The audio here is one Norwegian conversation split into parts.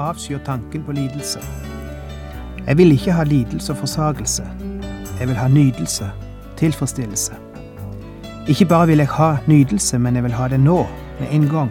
Avskyr tanken på lidelse. Jeg vil ikke ha lidelse og forsagelse. Jeg vil ha nydelse, tilfredsstillelse. Ikke bare vil jeg ha nydelse, men jeg vil ha det nå, med en gang.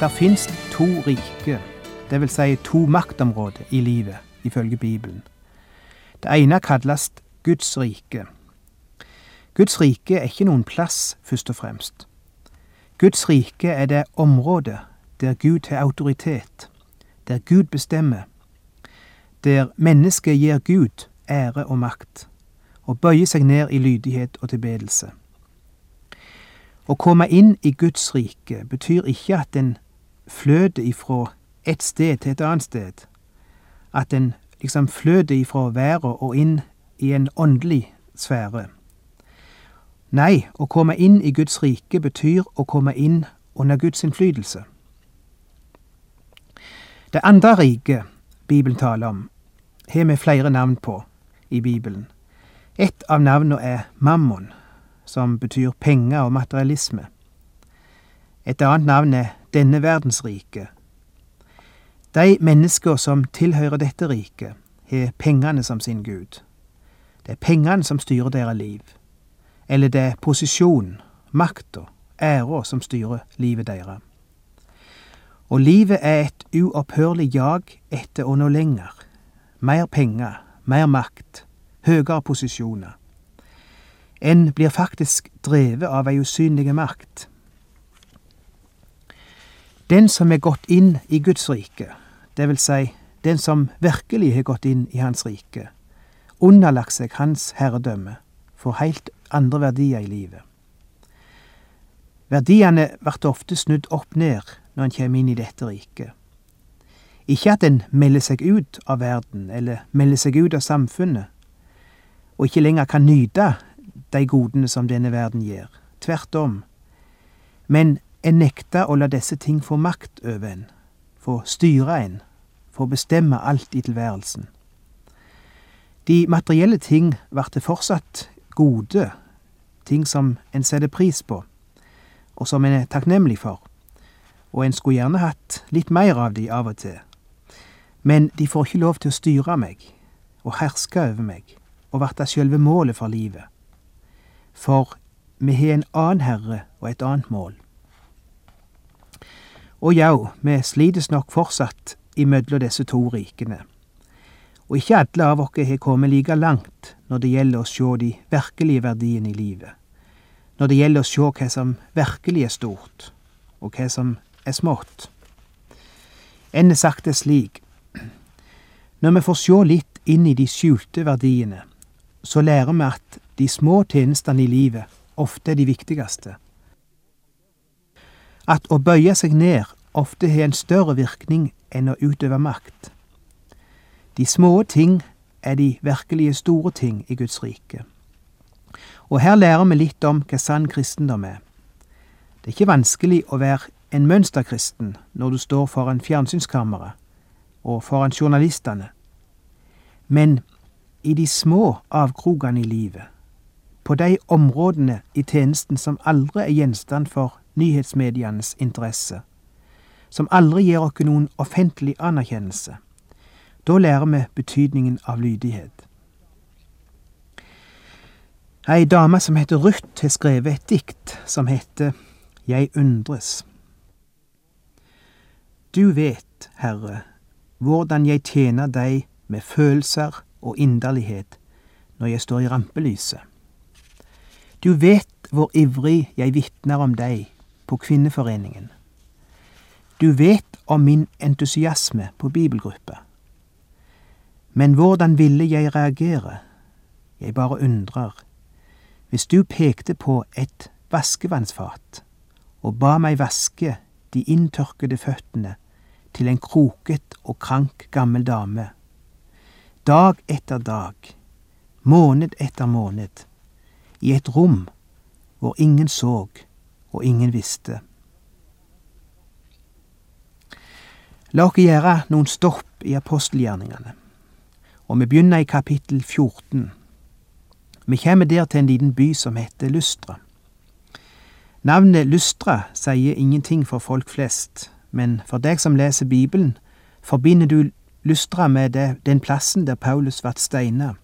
Der fins to rike, vil si to maktområder i livet, ifølge Bibelen. Det ene kalles Guds rike. Guds rike er ikke noen plass, først og fremst. Guds rike er det området der Gud har autoritet, der Gud bestemmer, der mennesket gir Gud ære og makt, og bøyer seg ned i lydighet og tilbedelse. Å komme inn i Guds rike betyr ikke at en fløter ifra et sted til et annet sted. At en liksom fløter ifra været og inn i en åndelig sfære. Nei, å komme inn i Guds rike betyr å komme inn under Guds innflytelse. Det andre riket Bibelen taler om, har vi flere navn på i Bibelen. Et av navnene er mammon, som betyr penger og materialisme. Et annet navn er denne verdens rike. De mennesker som tilhører dette riket, har pengene som sin gud. Det er pengene som styrer deres liv. Eller det er posisjon, makta, æra som styrer livet deres. Og livet er et uopphørlig jag etter å nå lenger. Mer penger, mer makt, høyere posisjoner. En blir faktisk drevet av ei usynlig makt. Den som er gått inn i Guds rike, det vil si den som virkelig har gått inn i Hans rike, underlagt seg Hans herredømme, får heilt andre verdier i livet. Verdiene blir ofte snudd opp ned når en kommer inn i dette riket. Ikke at en melder seg ut av verden, eller melder seg ut av samfunnet, og ikke lenger kan nyte de godene som denne verden gir. Tvert om. Men en nekter å la disse ting få makt over en, få styre en, få bestemme alt i tilværelsen. De materielle ting blir fortsatt gode, ting som en setter pris på, og som en er takknemlig for, og en skulle gjerne hatt litt mer av de av og til. Men de får ikke lov til å styre meg og herske over meg og bli sjølve målet for livet. For vi har en annen herre og et annet mål. Og jau, vi slites nok fortsatt imellom disse to rikene. Og ikke alle av oss har kommet like langt når det gjelder å se de virkelige verdiene i livet. Når det gjelder å se hva som virkelig er stort, og hva som er smått. Enn sagt det slik Når vi får se litt inn i de skjulte verdiene, så lærer vi at de små tjenestene i livet ofte er de viktigste at å bøye seg ned ofte har en større virkning enn å utøve makt. De små ting er de virkelige store ting i Guds rike. Og her lærer vi litt om hva sann kristendom er. Det er ikke vanskelig å være en mønsterkristen når du står foran fjernsynskammeret og foran journalistene, men i de små avkrokene i livet, på de områdene i tjenesten som aldri er gjenstand for nyhetsmedienes interesse, som aldri gir oss noen offentlig anerkjennelse. Da lærer vi betydningen av lydighet. Ei dame som heter Ruth, har skrevet et dikt som heter Jeg undres. Du vet, Herre, hvordan jeg tjener deg med følelser og inderlighet når jeg står i rampelyset. Du vet hvor ivrig jeg vitner om deg på Kvinneforeningen. Du vet om min entusiasme på bibelgruppe. Men hvordan ville jeg reagere? Jeg bare undrer. Hvis du pekte på et vaskevannsfat og ba meg vaske de inntørkede føttene til en kroket og krank gammel dame, dag etter dag, måned etter måned, i et rom hvor ingen så og ingen visste. La oss gjøre noen stopp i apostelgjerningene, og vi begynner i kapittel 14. Vi kommer der til en liten by som heter Lystra. Navnet Lystra sier ingenting for folk flest, men for deg som leser Bibelen, forbinder du Lystra med den plassen der Paulus vart steina.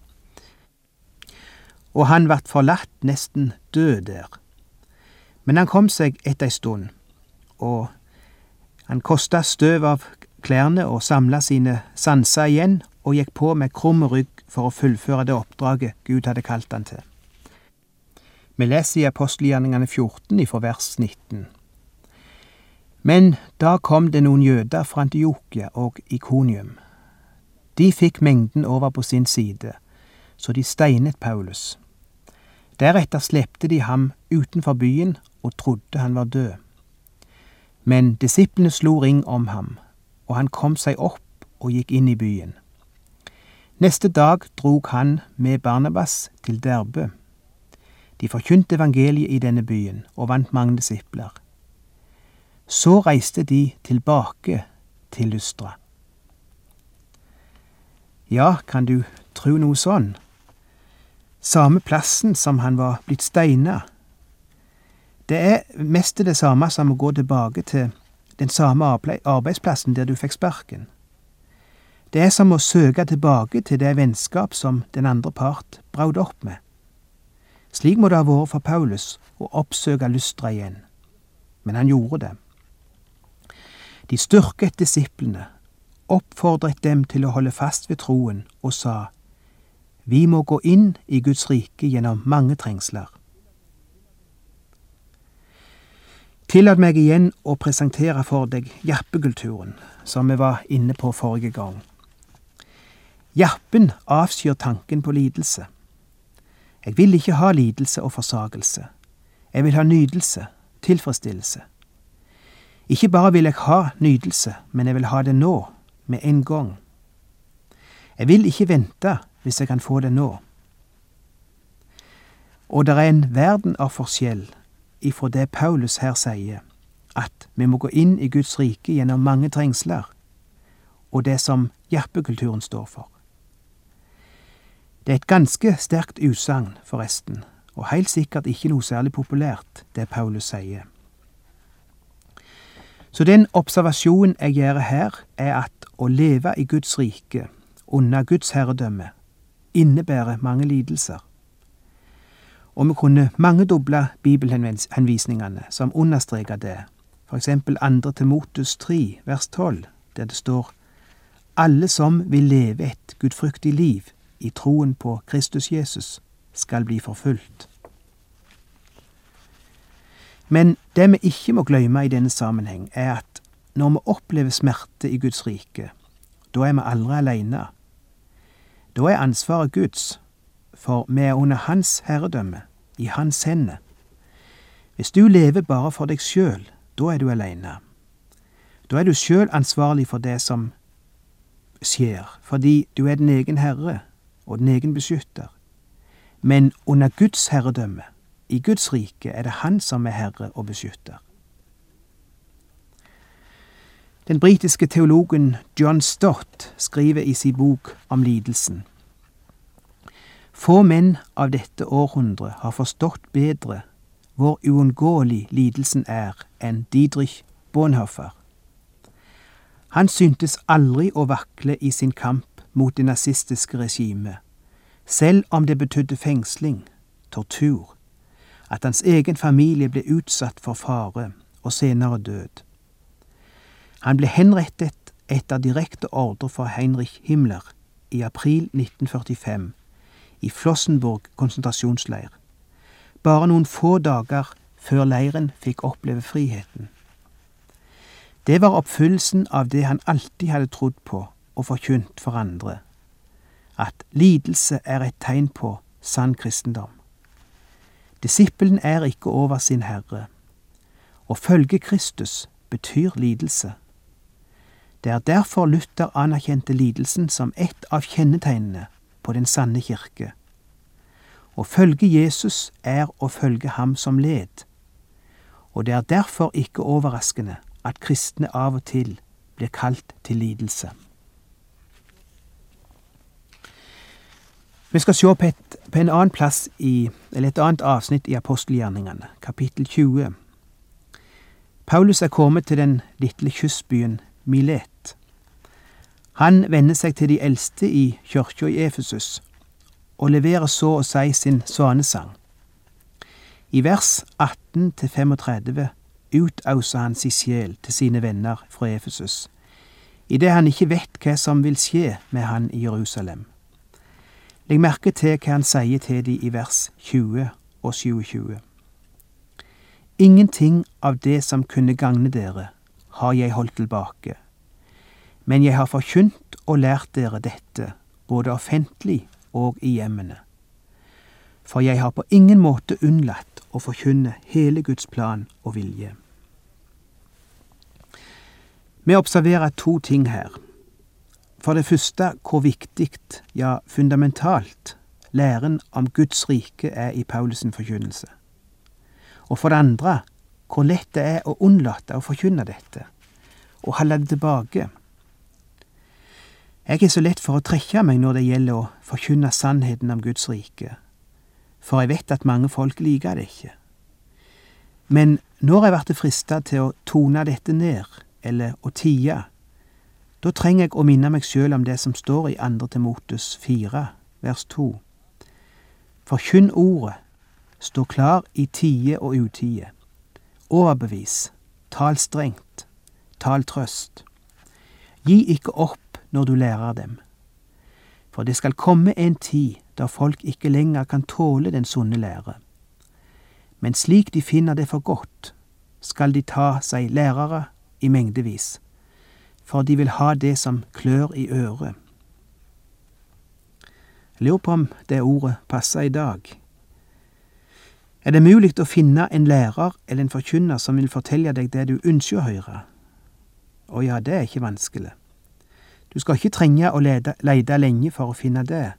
Og han vart forlatt nesten død der. Men han kom seg etter ei stund, og han kosta støv av klærne og samla sine sanser igjen og gikk på med krum rygg for å fullføre det oppdraget Gud hadde kalt han til. Vi leser i apostelgjerningene 14 ifra vers 19. Men da kom det noen jøder fra Antiokia og Ikonium. De fikk mengden over på sin side, så de steinet Paulus. Deretter slepte de ham utenfor byen og trodde han var død. Men disiplene slo ring om ham, og han kom seg opp og gikk inn i byen. Neste dag drog han med Barnabas til Derbe. De forkynte evangeliet i denne byen og vant mange disipler. Så reiste de tilbake til Lystra. Ja, kan du tru noe sånn? Samme plassen som han var blitt steina. Det er mest det samme som å gå tilbake til den samme arbeidsplassen der du fikk sparken. Det er som å søke tilbake til det vennskap som den andre part braut opp med. Slik må det ha vært for Paulus å oppsøke Lystra igjen, men han gjorde det. De styrket disiplene, oppfordret dem til å holde fast ved troen og sa, Vi må gå inn i Guds rike gjennom mange trengsler. Tillat meg igjen å presentere for deg jerpekulturen, som vi var inne på forrige gang. Jerpen avskyr tanken på lidelse. Jeg vil ikke ha lidelse og forsakelse. Jeg vil ha nydelse, tilfredsstillelse. Ikke bare vil jeg ha nydelse, men jeg vil ha det nå, med en gang. Jeg vil ikke vente hvis jeg kan få det nå. Og det er en verden av forskjell ifra det Paulus her sier, at vi må gå inn i Guds rike gjennom mange trengsler, og det som jappekulturen står for. Det er et ganske sterkt utsagn, forresten, og heilt sikkert ikke noe særlig populært, det Paulus sier. Så den observasjonen jeg gjør her, er at å leve i Guds rike, under Guds herredømme, innebærer mange lidelser og vi kunne mangedoble bibelhenvisningene som understreker det, for eksempel andre Timotus 3, vers 12, der det står Alle som vil leve et gudfryktig liv i troen på Kristus Jesus, skal bli forfulgt. Men det vi ikke må glemme i denne sammenheng, er at når vi opplever smerte i Guds rike, da er vi aldri alene. Da er ansvaret Guds, for vi er under Hans herredømme, i Hans hender. Hvis du lever bare for deg sjøl, da er du aleine. Da er du sjøl ansvarlig for det som skjer, fordi du er din egen herre og din egen beskytter. Men under Guds herredømme, i Guds rike, er det Han som er herre og beskytter. Den britiske teologen John Stott skriver i sin bok om lidelsen få menn av dette århundret har forstått bedre hvor uunngåelig lidelsen er enn Didrich Bonhoeffer. Han syntes aldri å vakle i sin kamp mot det nazistiske regimet, selv om det betydde fengsling, tortur, at hans egen familie ble utsatt for fare og senere død. Han ble henrettet etter direkte ordre fra Heinrich Himmler i april 1945 i Flossenburg konsentrasjonsleir, bare noen få dager før leiren fikk oppleve friheten. Det var oppfyllelsen av det han alltid hadde trodd på og forkynt for andre, at lidelse er et tegn på sann kristendom. Disippelen er ikke over sin Herre. Å følge Kristus betyr lidelse. Det er derfor Luther anerkjente lidelsen som ett av kjennetegnene på den sanne kirke. Å følge Jesus er å følge ham som led, og det er derfor ikke overraskende at kristne av og til blir kalt til lidelse. Vi skal se på, et, på en annen plass i, eller et annet avsnitt i apostelgjerningene, kapittel 20. Paulus er kommet til den lille kystbyen Milet. Han vender seg til de eldste i kirka i Efesus og leverer så å si sin svanesang. I vers 18-35 utauser han sin sjel til sine venner fra Efesus, idet han ikke vet hva som vil skje med han i Jerusalem. Legg merke til hva han sier til de i vers 20 og 27. Ingenting av det som kunne gagne dere, har jeg holdt tilbake, men jeg har forkynt og lært dere dette, både offentlig og i hjemmene. For jeg har på ingen måte unnlatt å forkynne hele Guds plan og vilje. Vi observerer to ting her. For det første hvor viktig, ja fundamentalt, læren om Guds rike er i Paulus' forkynnelse. Og for det andre hvor lett det er å unnlate å forkynne dette, og holde det tilbake. Jeg er så lett for å trekke meg når det gjelder å forkynne sannheten om Guds rike, for jeg vet at mange folk liker det ikke. Men når jeg blir frista til å tone dette ned, eller å tie, da trenger jeg å minne meg sjøl om det som står i Andre Timotes 4, vers 2. Forkynn ordet, stå klar i tide og utide. Overbevis, tal strengt, tal trøst. Gi ikke opp når du lærer dem. For det skal komme en tid da folk ikke lenger kan tåle den sunne lære. Men slik de finner det for godt, skal de ta seg lærere i mengdevis for de vil ha det som klør i øret. Lurer på om det ordet passer i dag. Er det mulig å finne en lærer eller en forkynner som vil fortelle deg det du ønsker å høre? Å ja, det er ikke vanskelig. Du skal ikke trenge å lete lenge for å finne det.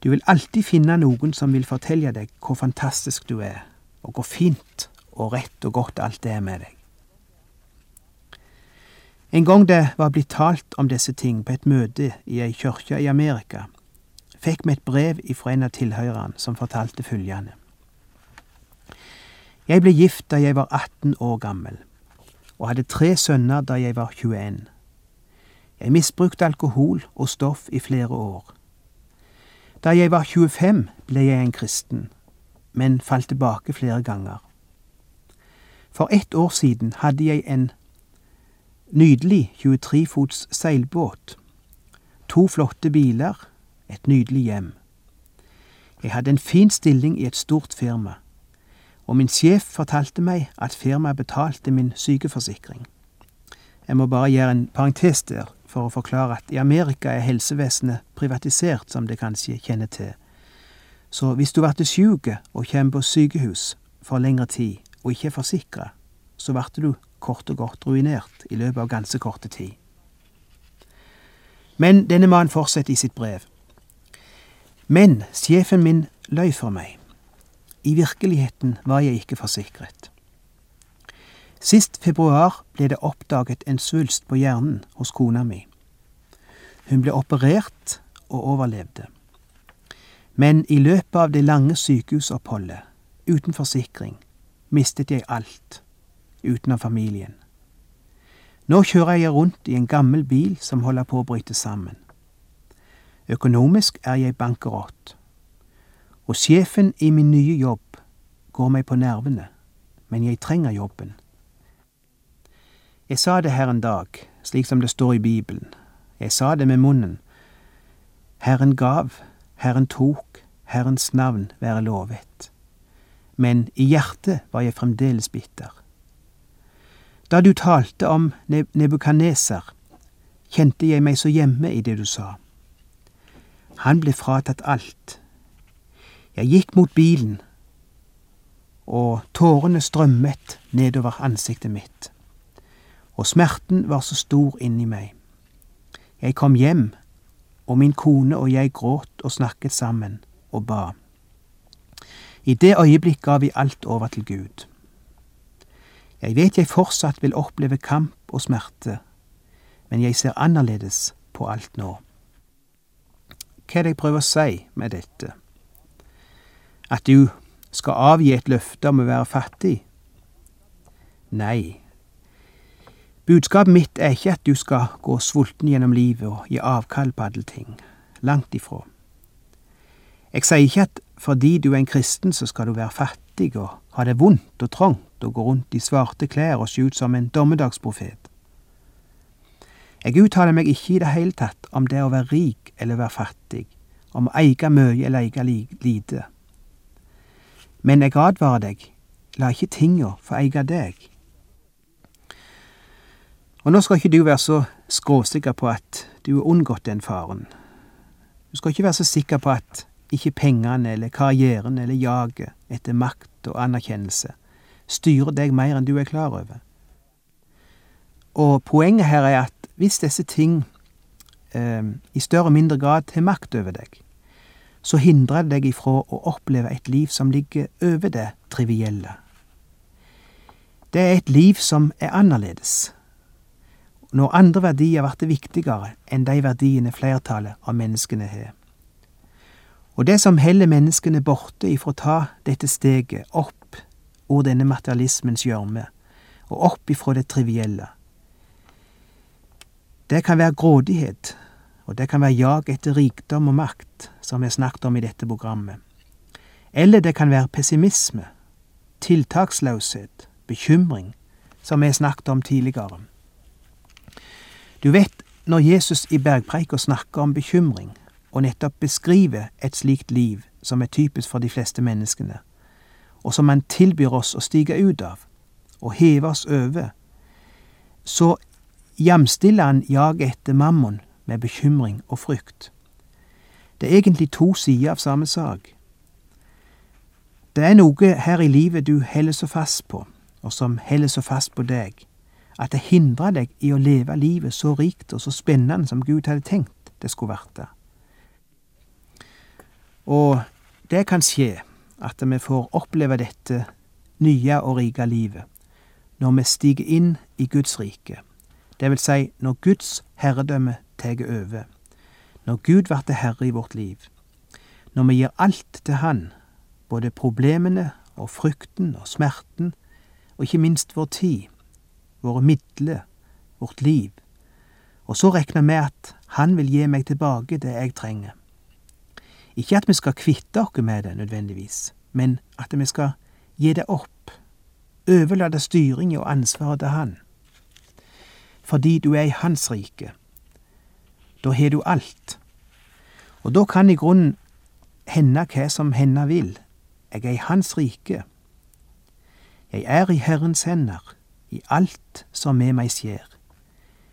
Du vil alltid finne noen som vil fortelle deg hvor fantastisk du er, og hvor fint og rett og godt alt det er med deg. En gang det var blitt talt om disse ting på et møte i ei kirke i Amerika, fikk vi et brev ifra en av tilhørerne som fortalte følgende. Jeg ble gift da jeg var 18 år gammel, og hadde tre sønner da jeg var 21. Jeg misbrukte alkohol og stoff i flere år. Da jeg var 25, ble jeg en kristen, men falt tilbake flere ganger. For ett år siden hadde jeg en Nydelig 23 fots seilbåt. To flotte biler. Et nydelig hjem. Jeg hadde en fin stilling i et stort firma, og min sjef fortalte meg at firmaet betalte min sykeforsikring. Jeg må bare gjøre en parentes der for å forklare at i Amerika er helsevesenet privatisert, som det kanskje kjenner til. Så hvis du blir syk og kommer på sykehus for lengre tid og ikke er forsikra, så blir du kort og godt ruinert i løpet av ganske korte tid. Men denne mannen fortsetter i sitt brev. Men sjefen min løy for meg. I virkeligheten var jeg ikke forsikret. Sist februar ble det oppdaget en svulst på hjernen hos kona mi. Hun ble operert og overlevde. Men i løpet av det lange sykehusoppholdet, uten forsikring, mistet jeg alt utenom familien. Nå kjører jeg rundt i en gammel bil som holder på å bryte sammen. Økonomisk er jeg bankerott, og sjefen i min nye jobb går meg på nervene, men jeg trenger jobben. Jeg sa det her en dag, slik som det står i Bibelen. Jeg sa det med munnen. Herren gav, Herren tok, Herrens navn være lovet. men i hjertet var jeg fremdeles bitter. Da du talte om Nebukaneser, kjente jeg meg så hjemme i det du sa. Han ble fratatt alt. Jeg gikk mot bilen, og tårene strømmet nedover ansiktet mitt, og smerten var så stor inni meg. Jeg kom hjem, og min kone og jeg gråt og snakket sammen og ba. I det øyeblikk ga vi alt over til Gud. Jeg vet jeg fortsatt vil oppleve kamp og smerte, men jeg ser annerledes på alt nå. Hva er det jeg prøver å si med dette? At du skal avgi et løfte om å være fattig? Nei. Budskapet mitt er ikke at du skal gå sulten gjennom livet og gi avkall på alle ting. Langt ifra. Jeg sier ikke at fordi du er en kristen, så skal du være fattig og ha det vondt og trangt og gå rundt i svarte klær og se ut som en dommedagsprofet. Jeg uttaler meg ikke i det hele tatt om det å være rik eller være fattig, om å eie mye eller eie lite. Men jeg advarer deg, la ikke tinga få eie deg. Og nå skal ikke du være så skråsikker på at du har unngått den faren. Du skal ikke være så sikker på at ikke pengene eller karrieren eller jaget etter makt og anerkjennelse styrer deg mer enn du er klar over. Og poenget her er at hvis disse ting eh, i større og mindre grad har makt over deg, så hindrer det deg ifra å oppleve et liv som ligger over det trivielle. Det er et liv som er annerledes, når andre verdier blir viktigere enn de verdiene flertallet av menneskene har. Og det som heller menneskene borte ifra å ta dette steget opp ord denne materialismens gjørme, og opp ifra det trivielle. Det kan være grådighet, og det kan være jag etter rikdom og makt, som vi har snakket om i dette programmet. Eller det kan være pessimisme, tiltaksløshet, bekymring, som vi har snakket om tidligere. Du vet, når Jesus i bergpreika snakker om bekymring, og nettopp beskriver et slikt liv som er typisk for de fleste menneskene, og som han tilbyr oss å stige ut av og heve oss over, så jamstiller han jaget etter mammon med bekymring og frykt. Det er egentlig to sider av samme sak. Det er noe her i livet du heller så fast på, og som heller så fast på deg, at det hindra deg i å leve livet så rikt og så spennende som Gud hadde tenkt det skulle vært. Og det kan skje at vi får oppleve dette nye og rike livet når vi stiger inn i Guds rike, det vil si når Guds herredømme tar over, når Gud blir herre i vårt liv, når vi gir alt til Han, både problemene og frykten og smerten, og ikke minst vår tid, våre midler, vårt liv, og så regner vi at Han vil gi meg tilbake det jeg trenger. Ikke at vi skal kvitte oss med det nødvendigvis, men at vi skal gi det opp, overlate styringen og ansvaret til Han. Fordi du er i Hans rike. Da har du alt. Og da kan i grunnen hende hva som hende vil. Jeg er i Hans rike. Jeg er i Herrens hender, i alt som med meg skjer.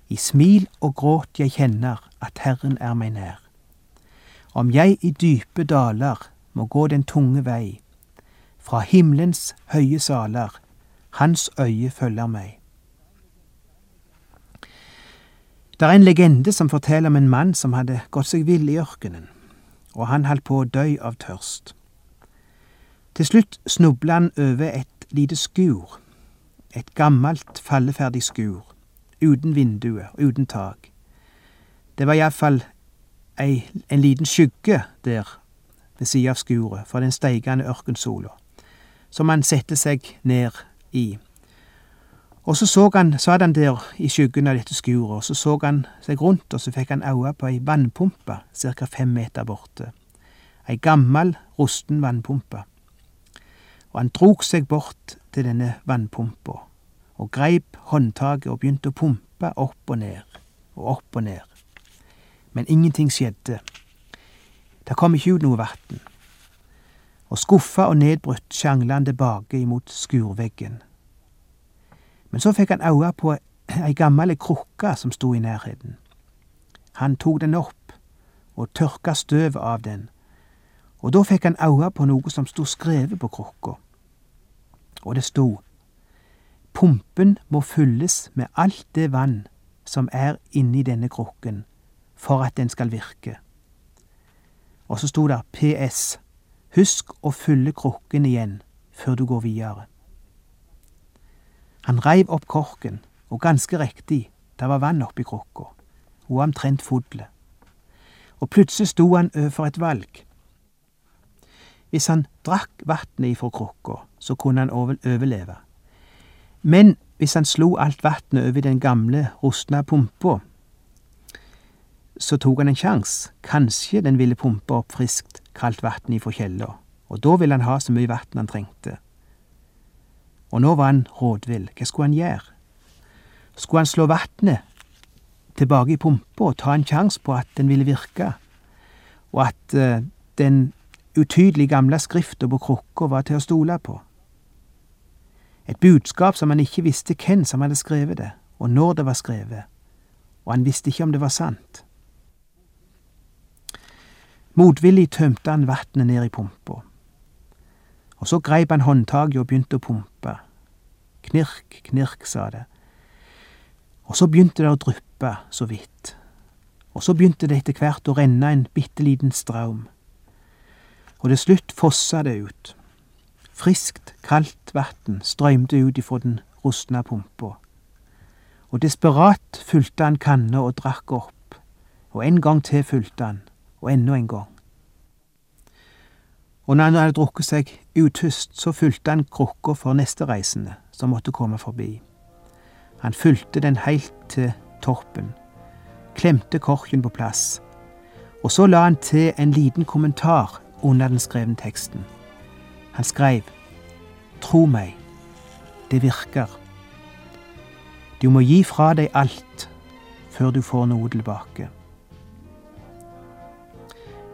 I smil og gråt jeg kjenner at Herren er meg nær. Om jeg i dype daler må gå den tunge vei, fra himmelens høye saler, hans øye følger meg. Det er en legende som forteller om en mann som hadde gått seg vill i ørkenen, og han holdt på å dø av tørst. Til slutt snubla han over et lite skur, et gammelt, falleferdig skur, uten vinduer og uten tak. Det var iallfall ei, en liten skygge der ved sida av skuret for den steigende ørkensola, som han satte seg ned i. Og så så han, satt han der i skyggen av dette skuret, og så så han seg rundt, og så fikk han øye på ei vannpumpe ca. fem meter borte. Ei gammel, rusten vannpumpe. Og han drog seg bort til denne vannpumpa, og greip håndtaket og begynte å pumpe opp og ned, og opp og ned men ingenting skjedde. Det kom ikke ut noe vann. og skuffa og nedbrutt sjangla han tilbake imot skurveggen. Men så fikk han øye på ei gammel krukke som sto i nærheten. Han tok den opp og tørka støvet av den, og da fikk han øye på noe som sto skrevet på krukka. Og det sto Pumpen må fylles med alt det vann som er inni denne krukken, for at den skal virke. Og så sto det PS. Husk å fylle krukken igjen før du går videre. Han reiv opp korken, og ganske riktig, det var vann oppi krukka, og omtrent full. Og plutselig sto han overfor et valg. Hvis han drakk vannet ifra krukka, så kunne han overleve. Men hvis han slo alt vannet over den gamle, rustne pumpa, så tok han en sjanse. Kanskje den ville pumpe opp friskt, kaldt vann ifra kjella, og da ville han ha så mye vann han trengte. Og nå var han rådvill. Hva skulle han gjøre? Skulle han slå vannet tilbake i pumpa og ta en sjanse på at den ville virke, og at uh, den utydelige gamle skrifta på krukka var til å stole på? Et budskap som han ikke visste hvem som hadde skrevet det, og når det var skrevet, og han visste ikke om det var sant. Motvillig tømte han vannet ned i pumpa. Og så greip han håndtaket og begynte å pumpe. Knirk, knirk, sa det. Og så begynte det å dryppe så vidt. Og så begynte det etter hvert å renne en bitte liten straum. Og til slutt fossa det ut. Friskt, kaldt vann strømte ut ifra den rustne pumpa. Og desperat fylte han kanna og drakk opp, og en gang til fylte han, og enda en gang. Og når han hadde drukket seg utyst, så fylte han krukka for neste reisende som måtte komme forbi. Han fylte den heilt til toppen, klemte korken på plass, og så la han til en liten kommentar under den skrevne teksten. Han skrev, Tro meg, det virker. Du må gi fra deg alt før du får noe tilbake.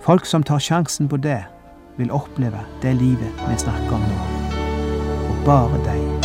Folk som tar sjansen på det, vil oppleve det livet vi snakker om nå. Og bare deg.